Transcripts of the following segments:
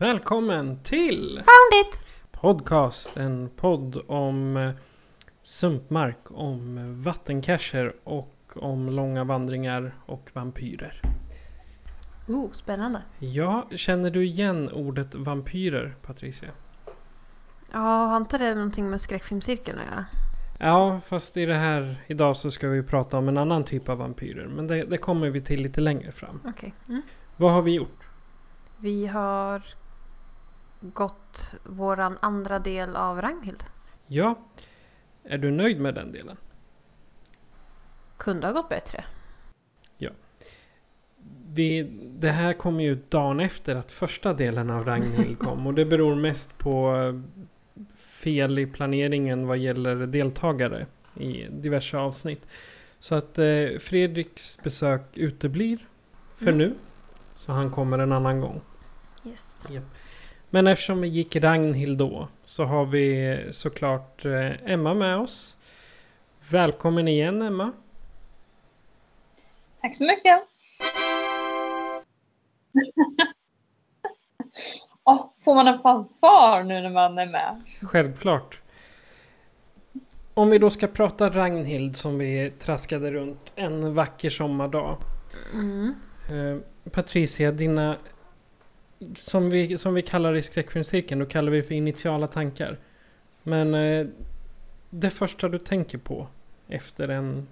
Välkommen till Found it! Podcast. En podd om eh, sumpmark, om vattencacher och om långa vandringar och vampyrer. Oh, spännande. Ja, känner du igen ordet vampyrer, Patricia? Ja, har inte det någonting med skräckfilmscirkeln att göra? Ja, fast i det här idag så ska vi prata om en annan typ av vampyrer. Men det, det kommer vi till lite längre fram. Okej. Mm. Vad har vi gjort? Vi har gått våran andra del av Ragnhild. Ja, är du nöjd med den delen? Kunde ha gått bättre. Vi, det här kommer ju dagen efter att första delen av Ragnhild kom och det beror mest på eh, fel i planeringen vad gäller deltagare i diverse avsnitt. Så att eh, Fredriks besök uteblir för Mm. nu. Så han kommer en annan gång. Yes. Men eftersom vi gick Ragnhild då så har vi såklart eh, Emma med oss. Välkommen igen Emma. Tack så mycket. Åh, får man en fanfar nu när man är med? Självklart. Om vi då ska prata Ragnhild som vi traskade runt en vacker sommardag. Mm. Eh, Patricia, dina... Som vi, som vi kallar i skräckfilmscirkeln, då kallar vi det för initiala tankar. Men eh, det första du tänker på efter en...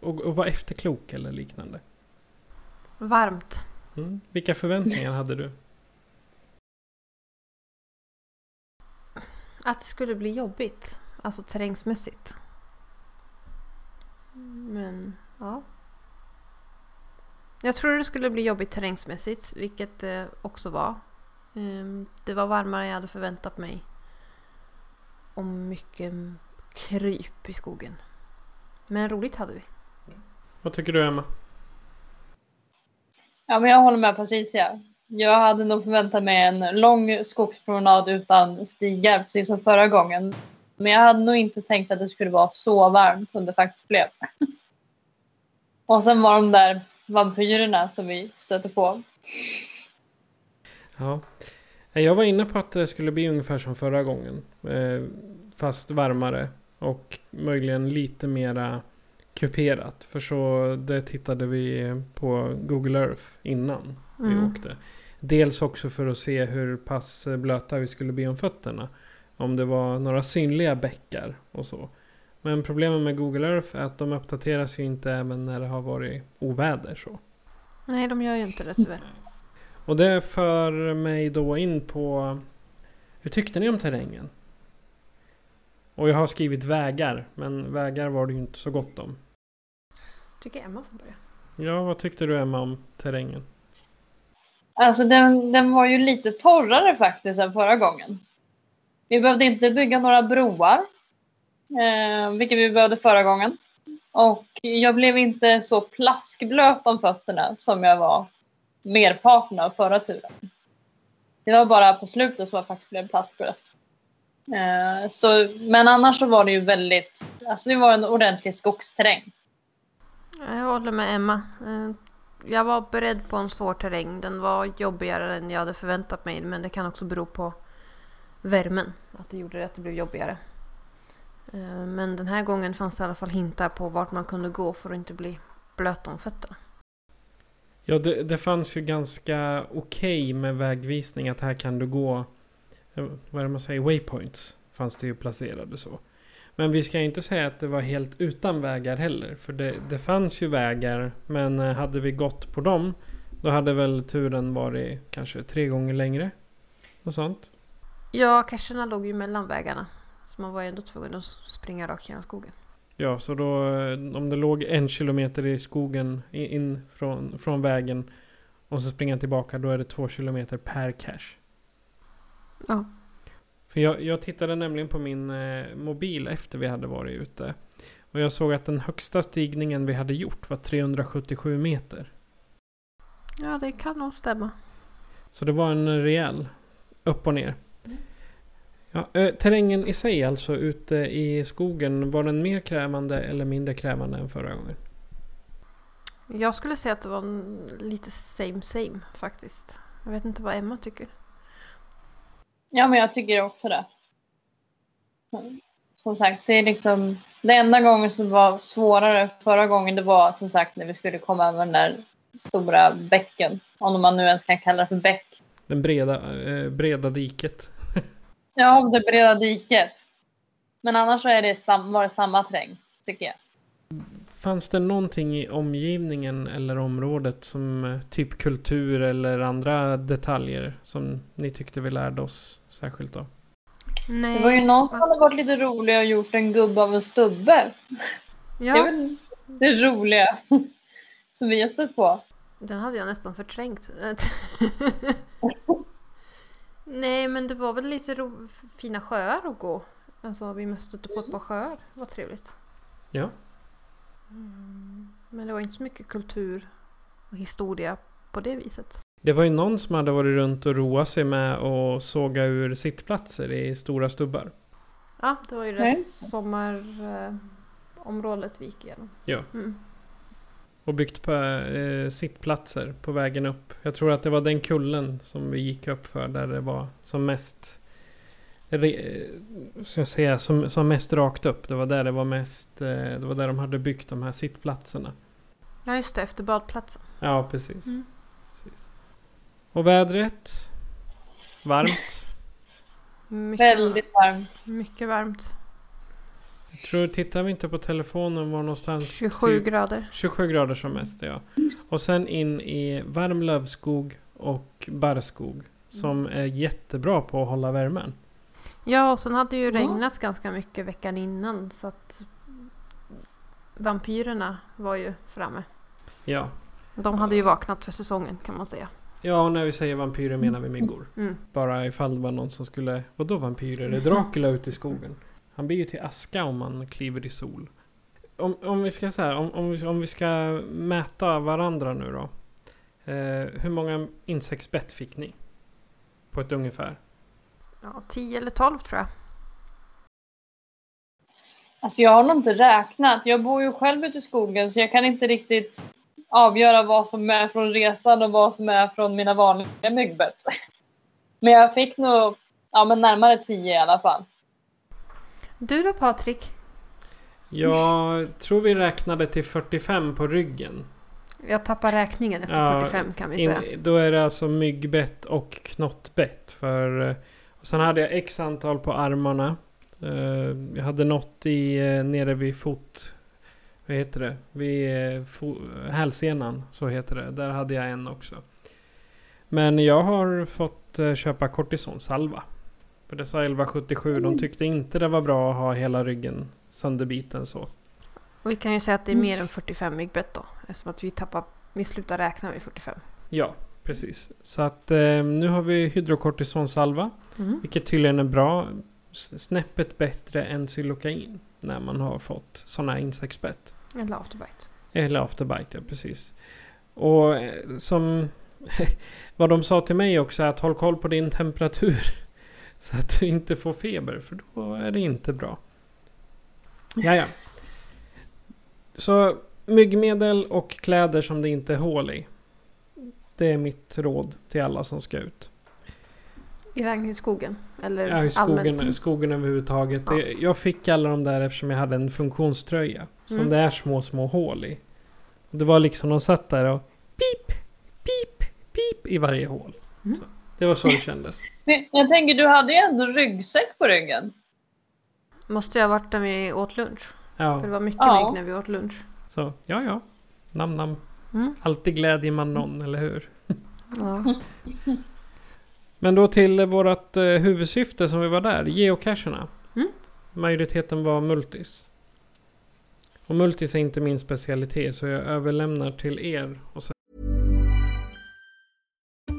Och, och vara efterklok eller liknande. Varmt. Mm. Vilka förväntningar hade du? Att det skulle bli jobbigt. Alltså terrängsmässigt. Men, ja. Jag tror det skulle bli jobbigt terrängsmässigt, vilket det också var. Ehm, Det var varmare än jag hade förväntat mig. Och mycket kryp i skogen. Men roligt hade vi. Vad tycker du Emma? Ja, men jag håller med Patricia. Jag hade nog förväntat mig en lång skogspromenad utan stigar, precis som förra gången. Men jag hade nog inte tänkt att det skulle vara så varmt som det faktiskt blev. Och sen var de där vampyrerna som vi stötte på. Ja. Jag var inne på att det skulle bli ungefär som förra gången. eh, Fast varmare. Och möjligen lite mera kuperat. För så det tittade vi på Google Earth innan vi Mm. åkte. Dels också för att se hur pass blöta vi skulle bli om fötterna. Om det var några synliga bäckar och så. Men problemet med Google Earth är att de uppdateras ju inte även när det har varit oväder så. Nej, de gör ju inte det tyvärr. Och det för mig då in på hur tyckte ni om terrängen? Och jag har skrivit vägar, men vägar var det ju inte så gott om. Tycker Emma får börja. Ja, vad tyckte du Emma om terrängen? Alltså den, den var ju lite torrare faktiskt än förra gången. Vi behövde inte bygga några broar, eh, vilket vi behövde förra gången. Och jag blev inte så plaskblöt om fötterna som jag var merparten av förra turen. Det var bara på slutet som jag faktiskt blev plaskblöt. Eh, så, men annars så var det ju väldigt, alltså det var en ordentlig skogsterräng. Jag håller med Emma. Eh, jag var beredd på en svår terräng. Den var jobbigare än jag hade förväntat mig. Men det kan också bero på värmen. Att det gjorde det att det blev jobbigare. Eh, Men den här gången fanns det i alla fall hintar på vart man kunde gå för att inte bli blöt om fötterna. Ja, det, det fanns ju ganska okej med vägvisning att här kan du gå eh, vad är det man säger, waypoints fanns det ju placerade så. Men vi ska ju inte säga att det var helt utan vägar heller. För det, det fanns ju vägar, men eh, hade vi gått på dem då hade väl turen varit kanske tre gånger längre. Och sånt. Ja, cacherna låg ju mellan vägarna. Så man var ju ändå tvungen att springa rakt genom skogen. Ja, så då eh, om det låg en kilometer i skogen in från, från vägen och så springa tillbaka då är det två kilometer per cache. Ja. För jag, jag tittade nämligen på min eh, mobil efter vi hade varit ute. Och jag såg att den högsta stigningen vi hade gjort var 377 meter. Ja, det kan nog stämma. Så det var en rejäl upp och ner. Ja, eh, terrängen i sig alltså ute i skogen, var den mer krävande eller mindre krävande än förra gången? Jag skulle säga att det var lite same same faktiskt. Jag vet inte vad Emma tycker. Ja, men jag tycker också det. Som sagt, det är liksom det enda gången som var svårare förra gången det var som sagt när vi skulle komma över den där stora bäcken. Om man nu ens kan kalla det för bäck. Den breda, eh, breda diket. Ja, det breda diket. Men annars så är det sam, var det samma terräng, tycker jag. Fanns det någonting i omgivningen eller området som eh, typ kultur eller andra detaljer som ni tyckte vi lärde oss särskilt av? Nej. Det var ju någon som hade varit lite rolig och gjort en gubbe av en stubbe. Det är Ja, väl det roliga som vi har stött på. den hade jag nästan förträngt. Nej, men det var väl lite ro- fina sjöar att gå. Alltså, vi stötte på ett par sjöar. Vad trevligt. Ja. Men det var inte så mycket kultur och historia på det viset. Det var ju någon som hade varit runt och roat sig med att såga ur sittplatser i stora stubbar. Ja, det var ju det Nej. sommarområdet vi gick igenom. Ja. Mm. Och byggt på eh, sittplatser på vägen upp. Jag tror att det var den kullen som vi gick upp för där det var som mest... Re, eh, ska jag säga, som, som mest rakt upp. Det var där det var mest... Eh, det var där de hade byggt de här sittplatserna. Ja, just det, efter badplatsen. Ja, precis. Mm. precis. Och vädret? Varmt? Mycket, Väldigt varmt. mycket varmt. Jag tror, tittar vi inte på telefonen var någonstans... 27 typ- grader. 27 grader som mest, ja. Och sen in i varm lövskog och barrskog. Som är jättebra på att hålla värmen. Ja, och sen hade det ju Ja. regnat ganska mycket veckan innan så att vampyrerna var ju framme. Ja. De hade ju vaknat för säsongen kan man säga. Ja, och när vi säger vampyrer menar vi myggor. Mm. Bara ifall det var någon som skulle... Vadå vampyrer? Är Dracula ute i skogen? Han blir ju till aska om man kliver i sol. Om, om vi ska säga, om, om, vi, om vi ska mäta varandra nu då. Eh, hur många insektsbett fick ni? På ett ungefär. Ja, 10 eller 12 tror jag. Alltså jag har nog inte räknat. Jag bor ju själv ute i skogen så jag kan inte riktigt avgöra vad som är från resan och vad som är från mina vanliga myggbett. Men jag fick nog ja, men närmare 10 i alla fall. Du då Patrik? Jag tror vi räknade till 45 på ryggen. Jag tappar räkningen efter Ja, 45 kan vi säga. In, då är det alltså myggbett och knottbett. För, eh, och sen hade jag x antal på armarna. Eh, Jag hade något i, eh, nere vid fot... Vad heter det? Vid eh, fo, hälsenan. Så heter det. Där hade jag en också. Men jag har fått eh, köpa kortisonsalva. För dessa 1177 de tyckte inte det var bra att ha hela ryggen sönderbiten så. Och vi kan ju säga att det är mer än 45 myggbett då. Eftersom att vi tappar, vi slutar räkna vid 45. Ja, precis. Så att eh, nu har vi hydrokortisonsalva. Mm. Vilket tydligen är bra. Snäppet bättre än Xylocain. När man har fått sådana insektsbett. Eller afterbite. Eller afterbite, ja precis. Och eh, som vad de sa till mig också är att håll koll på din temperatur. Så att du inte får feber, för då är det inte bra. Ja, ja. Så myggmedel och kläder som det inte är hål i. Det är mitt råd till alla som ska ut. I Ragnhildsskogen? Eller Ja, i skogen, allmänt? skogen överhuvudtaget. Ja. Jag fick alla de där eftersom jag hade en funktionströja. Som Mm. det är små, små hål i. Det var liksom, de satt där och pip, pip, pip i varje hål. Mm. Det var så det kändes. Jag tänker, du hade ju ändå ryggsäck på ryggen. Måste jag ha varit där vi åt lunch? För det Ja, var mycket Ja. mygg när vi åt lunch. så ja, ja. Namn, namn. Mm. Alltid glädjer man någon, eller hur? Ja. Men då till vårt eh, huvudsyfte som vi var där, geocacherna. Mm. Majoriteten var multis. Och multis är inte min specialitet så jag överlämnar till er. Och så,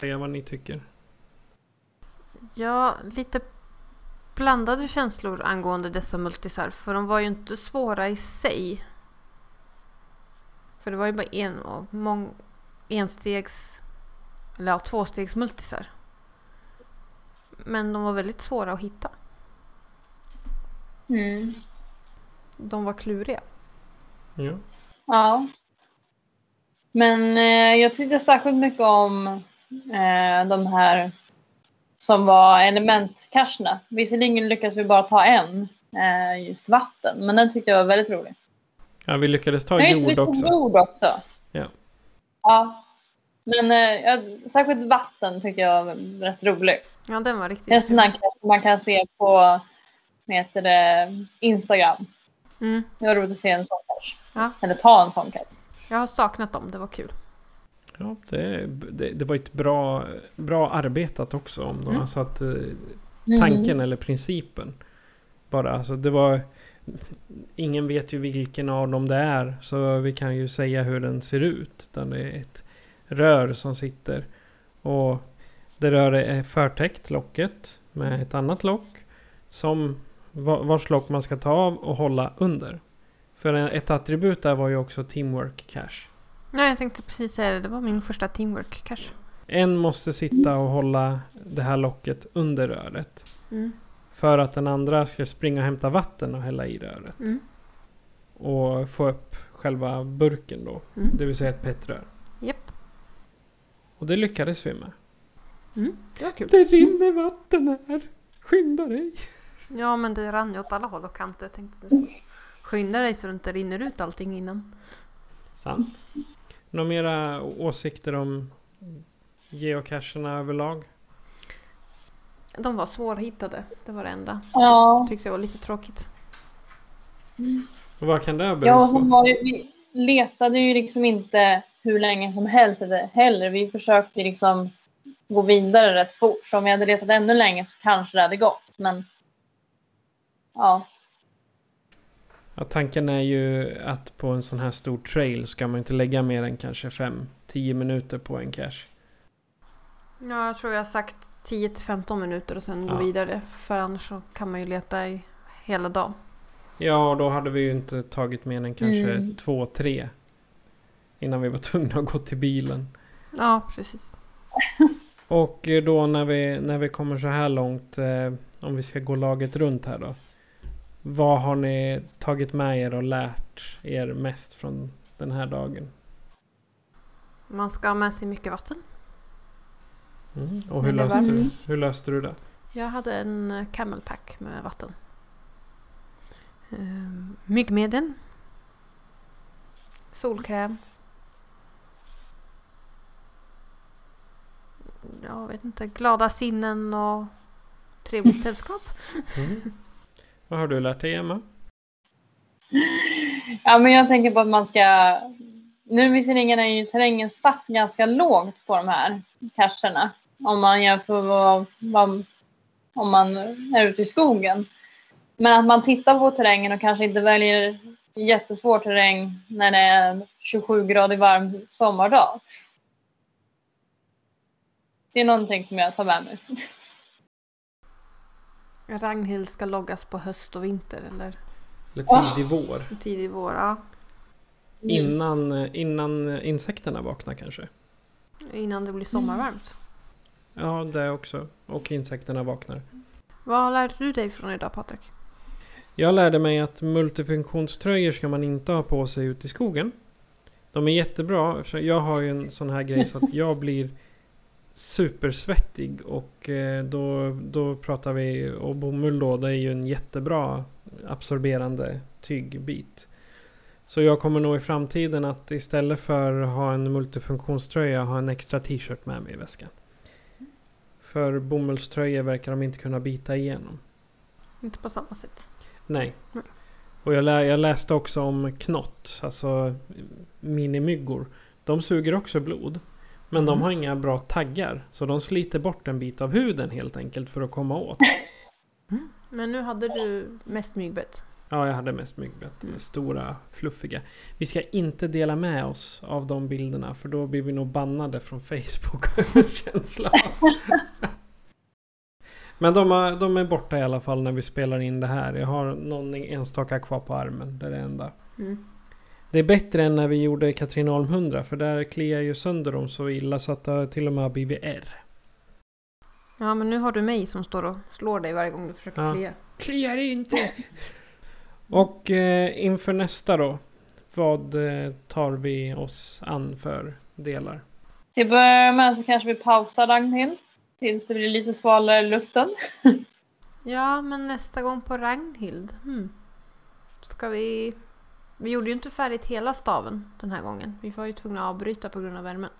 Säga vad ni tycker. Ja, lite blandade känslor angående dessa multisar. För de var ju inte svåra i sig. För det var ju bara en och mång, enstegs... Eller ja, tvåstegs multisar. Men de var väldigt svåra att hitta. Mm. De var kluriga. Ja. Ja. Men eh, jag tyckte särskilt mycket om eh, de här som var elementcacherna. Visserligen lyckades vi bara ta en, eh, just vatten, men den tyckte jag var väldigt rolig. ja, vi lyckades ta Ja, just det, vi jord tog också. jord också. Ja. Ja. Men eh, jag- särskilt vatten tycker jag var rätt rolig. Ja, den var En riktigt sån här cache man kan se på heter det, Instagram. mm. Det var roligt att se en sån cache. Ja. Eller ta en sån cache. Jag har saknat dem, det var kul. Ja, det, det, det var ett bra, bra arbetat också om de har satt eh, tanken eller principen. Bara alltså det var... Ingen vet ju vilken av dem det är. Så vi kan ju säga hur den ser ut. Utan det är ett rör som sitter. Och det röret är förtäckt, locket. Med ett annat lock. Som va- vars lock man ska ta av och hålla under. För ett attribut där var ju också teamwork cash. Nej, jag tänkte precis säga det. Det var min första teamwork cache. En måste sitta och hålla det här locket under röret. Mm. För att den andra ska springa och hämta vatten och hälla i röret. Mm. Och få upp själva burken då. Mm. Det vill säga ett petrör. Japp. Och det lyckades vi med. Mm. Det var kul. Det rinner vatten här! Skynda dig! Ja, men det rann ju åt alla håll och kanter. Jag tänkte skynda dig så det inte rinner ut allting innan. Sant. Några mera åsikter om geocacherna överlag? De var svårhittade. Det var det enda. Ja. Tyckte jag var lite tråkigt. Och vad kan det bero Ja, på? var vi letade ju liksom inte hur länge som helst eller- heller. Vi försökte liksom gå vidare rätt fort. Så om vi hade letat ännu längre så kanske det hade gått. Men ja, Ja, tanken är ju att på en sån här stor trail ska man inte lägga mer än kanske 5-10 minuter på en cache. Ja, jag tror jag har sagt 10 till 15 minuter och sen gå Ja. vidare. För annars kan man ju leta i hela dagen. Ja, och då hade vi ju inte tagit mer än kanske Mm. två, tre. Innan vi var tvungna att gå till bilen. Ja, precis. Och då när vi, när vi kommer så här långt, eh, om vi ska gå laget runt här då. Vad har ni tagit med er och lärt er mest från den här dagen? Man ska ha med sig mycket vatten. Mm. Och hur löste, du, hur löste du det? Jag hade en eh, camel pack med vatten. Ehm, myggmedel. Solkräm. Jag vet inte, glada sinnen och trevligt sällskap. Mm. Vad har du lärt dig Emma? ja men jag tänker på att man ska nu visserligen är ju terrängen satt ganska lågt på de här cacherna om man jämför vad, vad, om man är ute i skogen. Men att man tittar på terrängen och kanske inte väljer jättesvår terräng när det är en 27 grader varm sommardag. Det är någonting som jag tar med mig. Ragnhild ska loggas på höst och vinter eller Eller tidig vår. tidig vår. Ja. Innan, innan insekterna vaknar kanske. Innan det blir sommarvarmt. Ja, det också. Och insekterna vaknar. Vad lärde du dig från idag Patrik? Jag lärde mig att multifunktionströjor ska man inte ha på sig ute i skogen. De är jättebra. Jag har ju en sån här grej så att jag blir supersvettig och eh, då, då pratar vi, och bomull då, det är ju en jättebra absorberande tygbit. Så jag kommer nog i framtiden att istället för att ha en multifunktionströja ha en extra t-shirt med mig i väskan. För bomullströjor verkar de inte kunna bita igenom. Inte på samma sätt. Nej. Nej. Och jag, lä jag läste också om knott, alltså minimyggor. De suger också blod. Men de har inga bra taggar. Så de sliter bort en bit av huden helt enkelt för att komma åt. Men nu hade du mest myggbett. Ja, jag hade mest myggbett. Stora, fluffiga. Vi ska inte dela med oss av de bilderna för då blir vi nog bannade från Facebook över känslan. Men de, har, de är borta i alla fall när vi spelar in det här. Jag har någon enstaka kvar på armen. Det är det enda. Mm. Det är bättre än när vi gjorde Katrineholm 100 för där kliar ju sönder dem så illa så att det till och med har blivit R. Ja men nu har du mig som står och slår dig varje gång du försöker Ja. klia. Kliar inte! Och eh, inför nästa då. Vad eh, tar vi oss an för delar? Till att börja med så kanske vi pausar Ragnhild tills det blir lite svalare i luften. Ja men nästa gång på Ragnhild. Hmm. Ska vi... Vi gjorde ju inte färdigt hela staven den här gången. Vi var ju tvungna att avbryta på grund av värmen.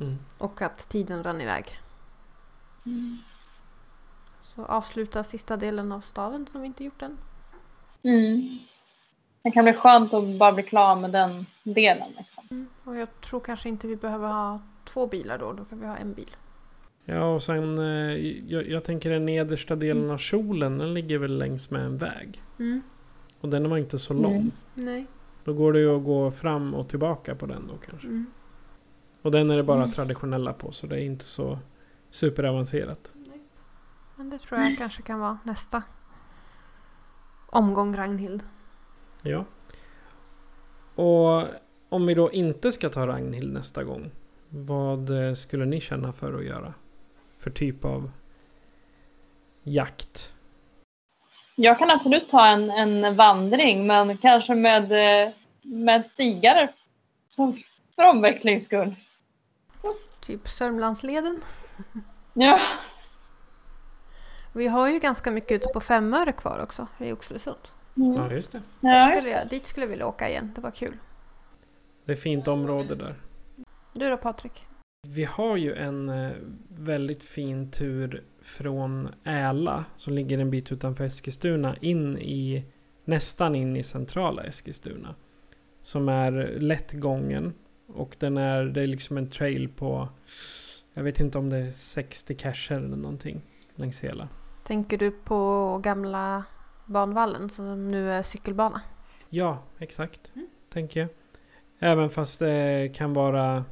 Mm. Och att tiden rann iväg. Så avsluta sista delen av staven som vi inte gjort än. Mm. Det kan bli skönt att bara bli klar med den delen. Liksom. Och jag tror kanske inte vi behöver ha två bilar då. Då kan vi ha en bil. Ja och sen eh, jag, jag tänker den nedersta delen av kjolen den ligger väl längs med en väg. Mm. Och den var inte så lång. Mm. Nej. Då går det ju att gå fram och tillbaka på den då kanske. Mm. Och den är det bara traditionella på så det är inte så superavancerat. Men det tror jag kanske kan vara nästa omgång Ragnhild. Ja. Och om vi då inte ska ta Ragnhild nästa gång. Vad eh, skulle ni känna för att göra? För typ av jakt? Jag kan absolut ta en, en vandring men kanske med, eh, med stigar. Som för omväxlings skull. Typ Sörmlandsleden. Ja. Vi har ju ganska mycket ute på Femöre kvar också i Oxelösund. Ja just det. Ja, Skulle jag, dit skulle jag vilja åka igen. Det var kul. Det är fint område där. Du då Patrik? Vi har ju en eh, väldigt fin tur från Äla som ligger en bit utanför Eskilstuna in i nästan in i centrala Eskilstuna. Som är lätt gången och den är, det är liksom en trail på jag vet inte om det är 60 cacher eller någonting längs hela. Tänker du på gamla banvallen som nu är cykelbana? Ja, exakt. Tänker jag. Även fast det kan vara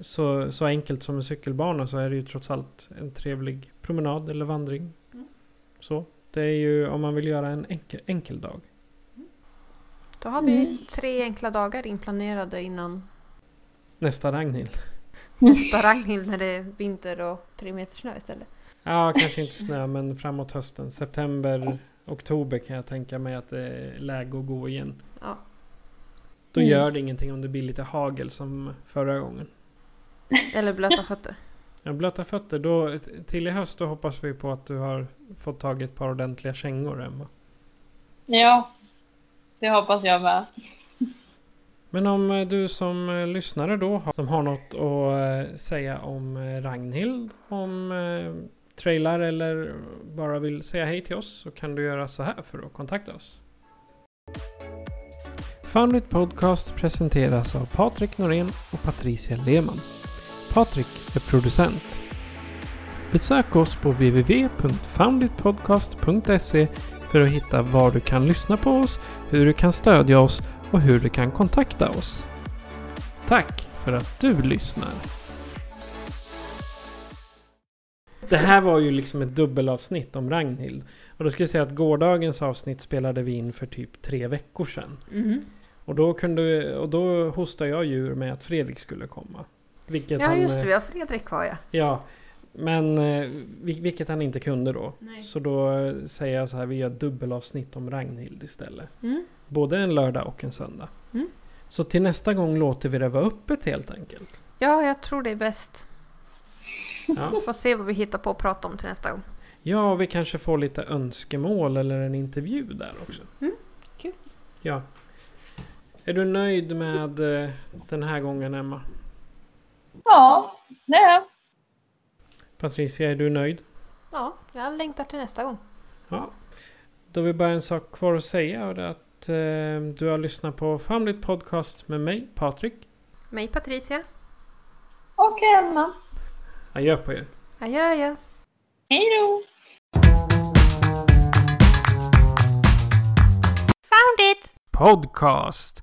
så, så enkelt som en cykelbana så är det ju trots allt en trevlig promenad eller vandring. Så. Det är ju om man vill göra en enkel, enkel dag. Då har vi tre enkla dagar inplanerade innan Nästa Ragnhild. nästa Ragnhild när det är vinter och tre meter snö istället. Ja, kanske inte snö men framåt hösten. September, oktober kan jag tänka mig att det är läge att gå igen. Ja. Då Mm. gör det ingenting om det blir lite hagel som förra gången. Eller blöta fötter. Ja, blöta fötter. Då, till i höst då hoppas vi på att du har fått tag i ett par ordentliga kängor Emma. ja, det hoppas jag med. Men om eh, du som eh, lyssnare då som har något att eh, säga om Ragnhild, om trailar eller bara vill säga hej till oss så kan du göra så här för att kontakta oss. Foundit Podcast presenteras av Patrik Norén och Patricia Lehmann. Patrik är producent. Besök oss på www.founditpodcast.se för att hitta var du kan lyssna på oss, hur du kan stödja oss och hur du kan kontakta oss. Tack för att du lyssnar. Det här var ju liksom ett dubbelavsnitt om Ragnhild. Och då ska jag säga att gårdagens avsnitt spelade vi in för typ tre veckor sedan. Mhm. Och då, kunde, och då hostade jag djur med att Fredrik skulle komma. Vilket Ja han, just det, eh, vi har Fredrik kvar ja. Ja, men eh, vil- vilket han inte kunde då. Nej. Så då eh, säger jag så här, vi gör dubbelavsnitt om Ragnhild istället. Mm. Både en lördag och en söndag. Mm. Så till nästa gång låter vi det vara öppet helt enkelt. Ja, jag tror det är bäst. Ja, Får se vad vi hittar på att prata om till nästa gång. ja vi kanske får lite önskemål eller en intervju där också. Mm, kul. Ja. Är du nöjd med den här gången Emma? Ja, det är jag. Patricia, är du nöjd? Ja, jag längtar till nästa gång. Ja. Då har vi bara en sak kvar att säga och det är att eh, du har lyssnat på Family Podcast med mig, Patrik. Mig Patricia. Och Emma. Adjö på er. Adjö, adjö. Hej då! Found it! Podcast.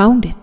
Found it.